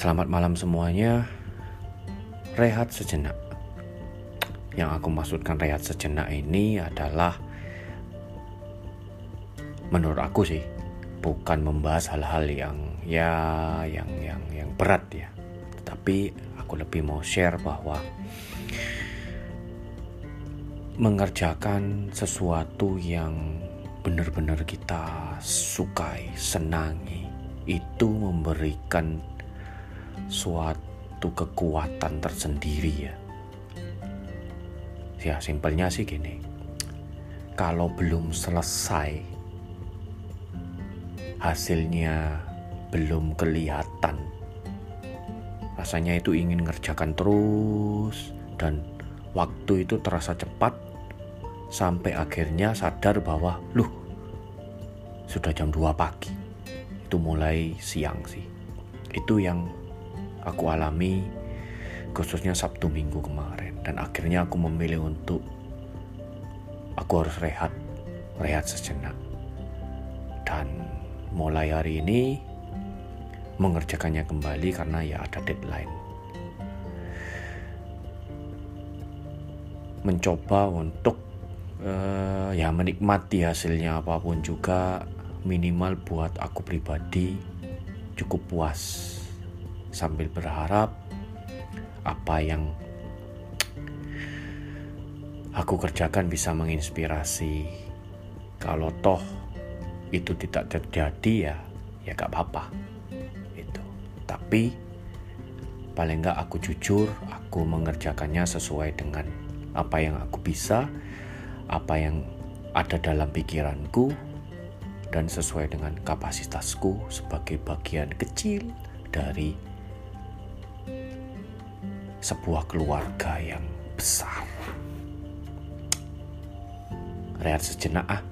Selamat malam semuanya. Rehat sejenak. Yang aku maksudkan rehat sejenak ini adalah menurut aku sih bukan membahas hal-hal yang ya yang yang yang berat ya. Tetapi aku lebih mau share bahwa mengerjakan sesuatu yang benar-benar kita sukai, senangi itu memberikan suatu kekuatan tersendiri ya. Ya simpelnya sih gini. Kalau belum selesai hasilnya belum kelihatan. Rasanya itu ingin ngerjakan terus dan waktu itu terasa cepat sampai akhirnya sadar bahwa luh sudah jam 2 pagi. Itu mulai siang sih. Itu yang aku alami khususnya Sabtu Minggu kemarin. Dan akhirnya aku memilih untuk aku harus rehat rehat sejenak. Dan mulai hari ini mengerjakannya kembali karena ya ada deadline. Mencoba untuk uh, ya menikmati hasilnya apa pun juga minimal buat aku pribadi cukup puas sambil berharap apa yang aku kerjakan bisa menginspirasi. Kalau toh itu tidak terjadi ya, ya gak apa-apa. Itu. Tapi paling gak aku jujur, aku mengerjakannya sesuai dengan apa yang aku bisa, apa yang ada dalam pikiranku, dan sesuai dengan kapasitasku sebagai bagian kecil dari sebuah keluarga yang besar. Rehat sejenak ah.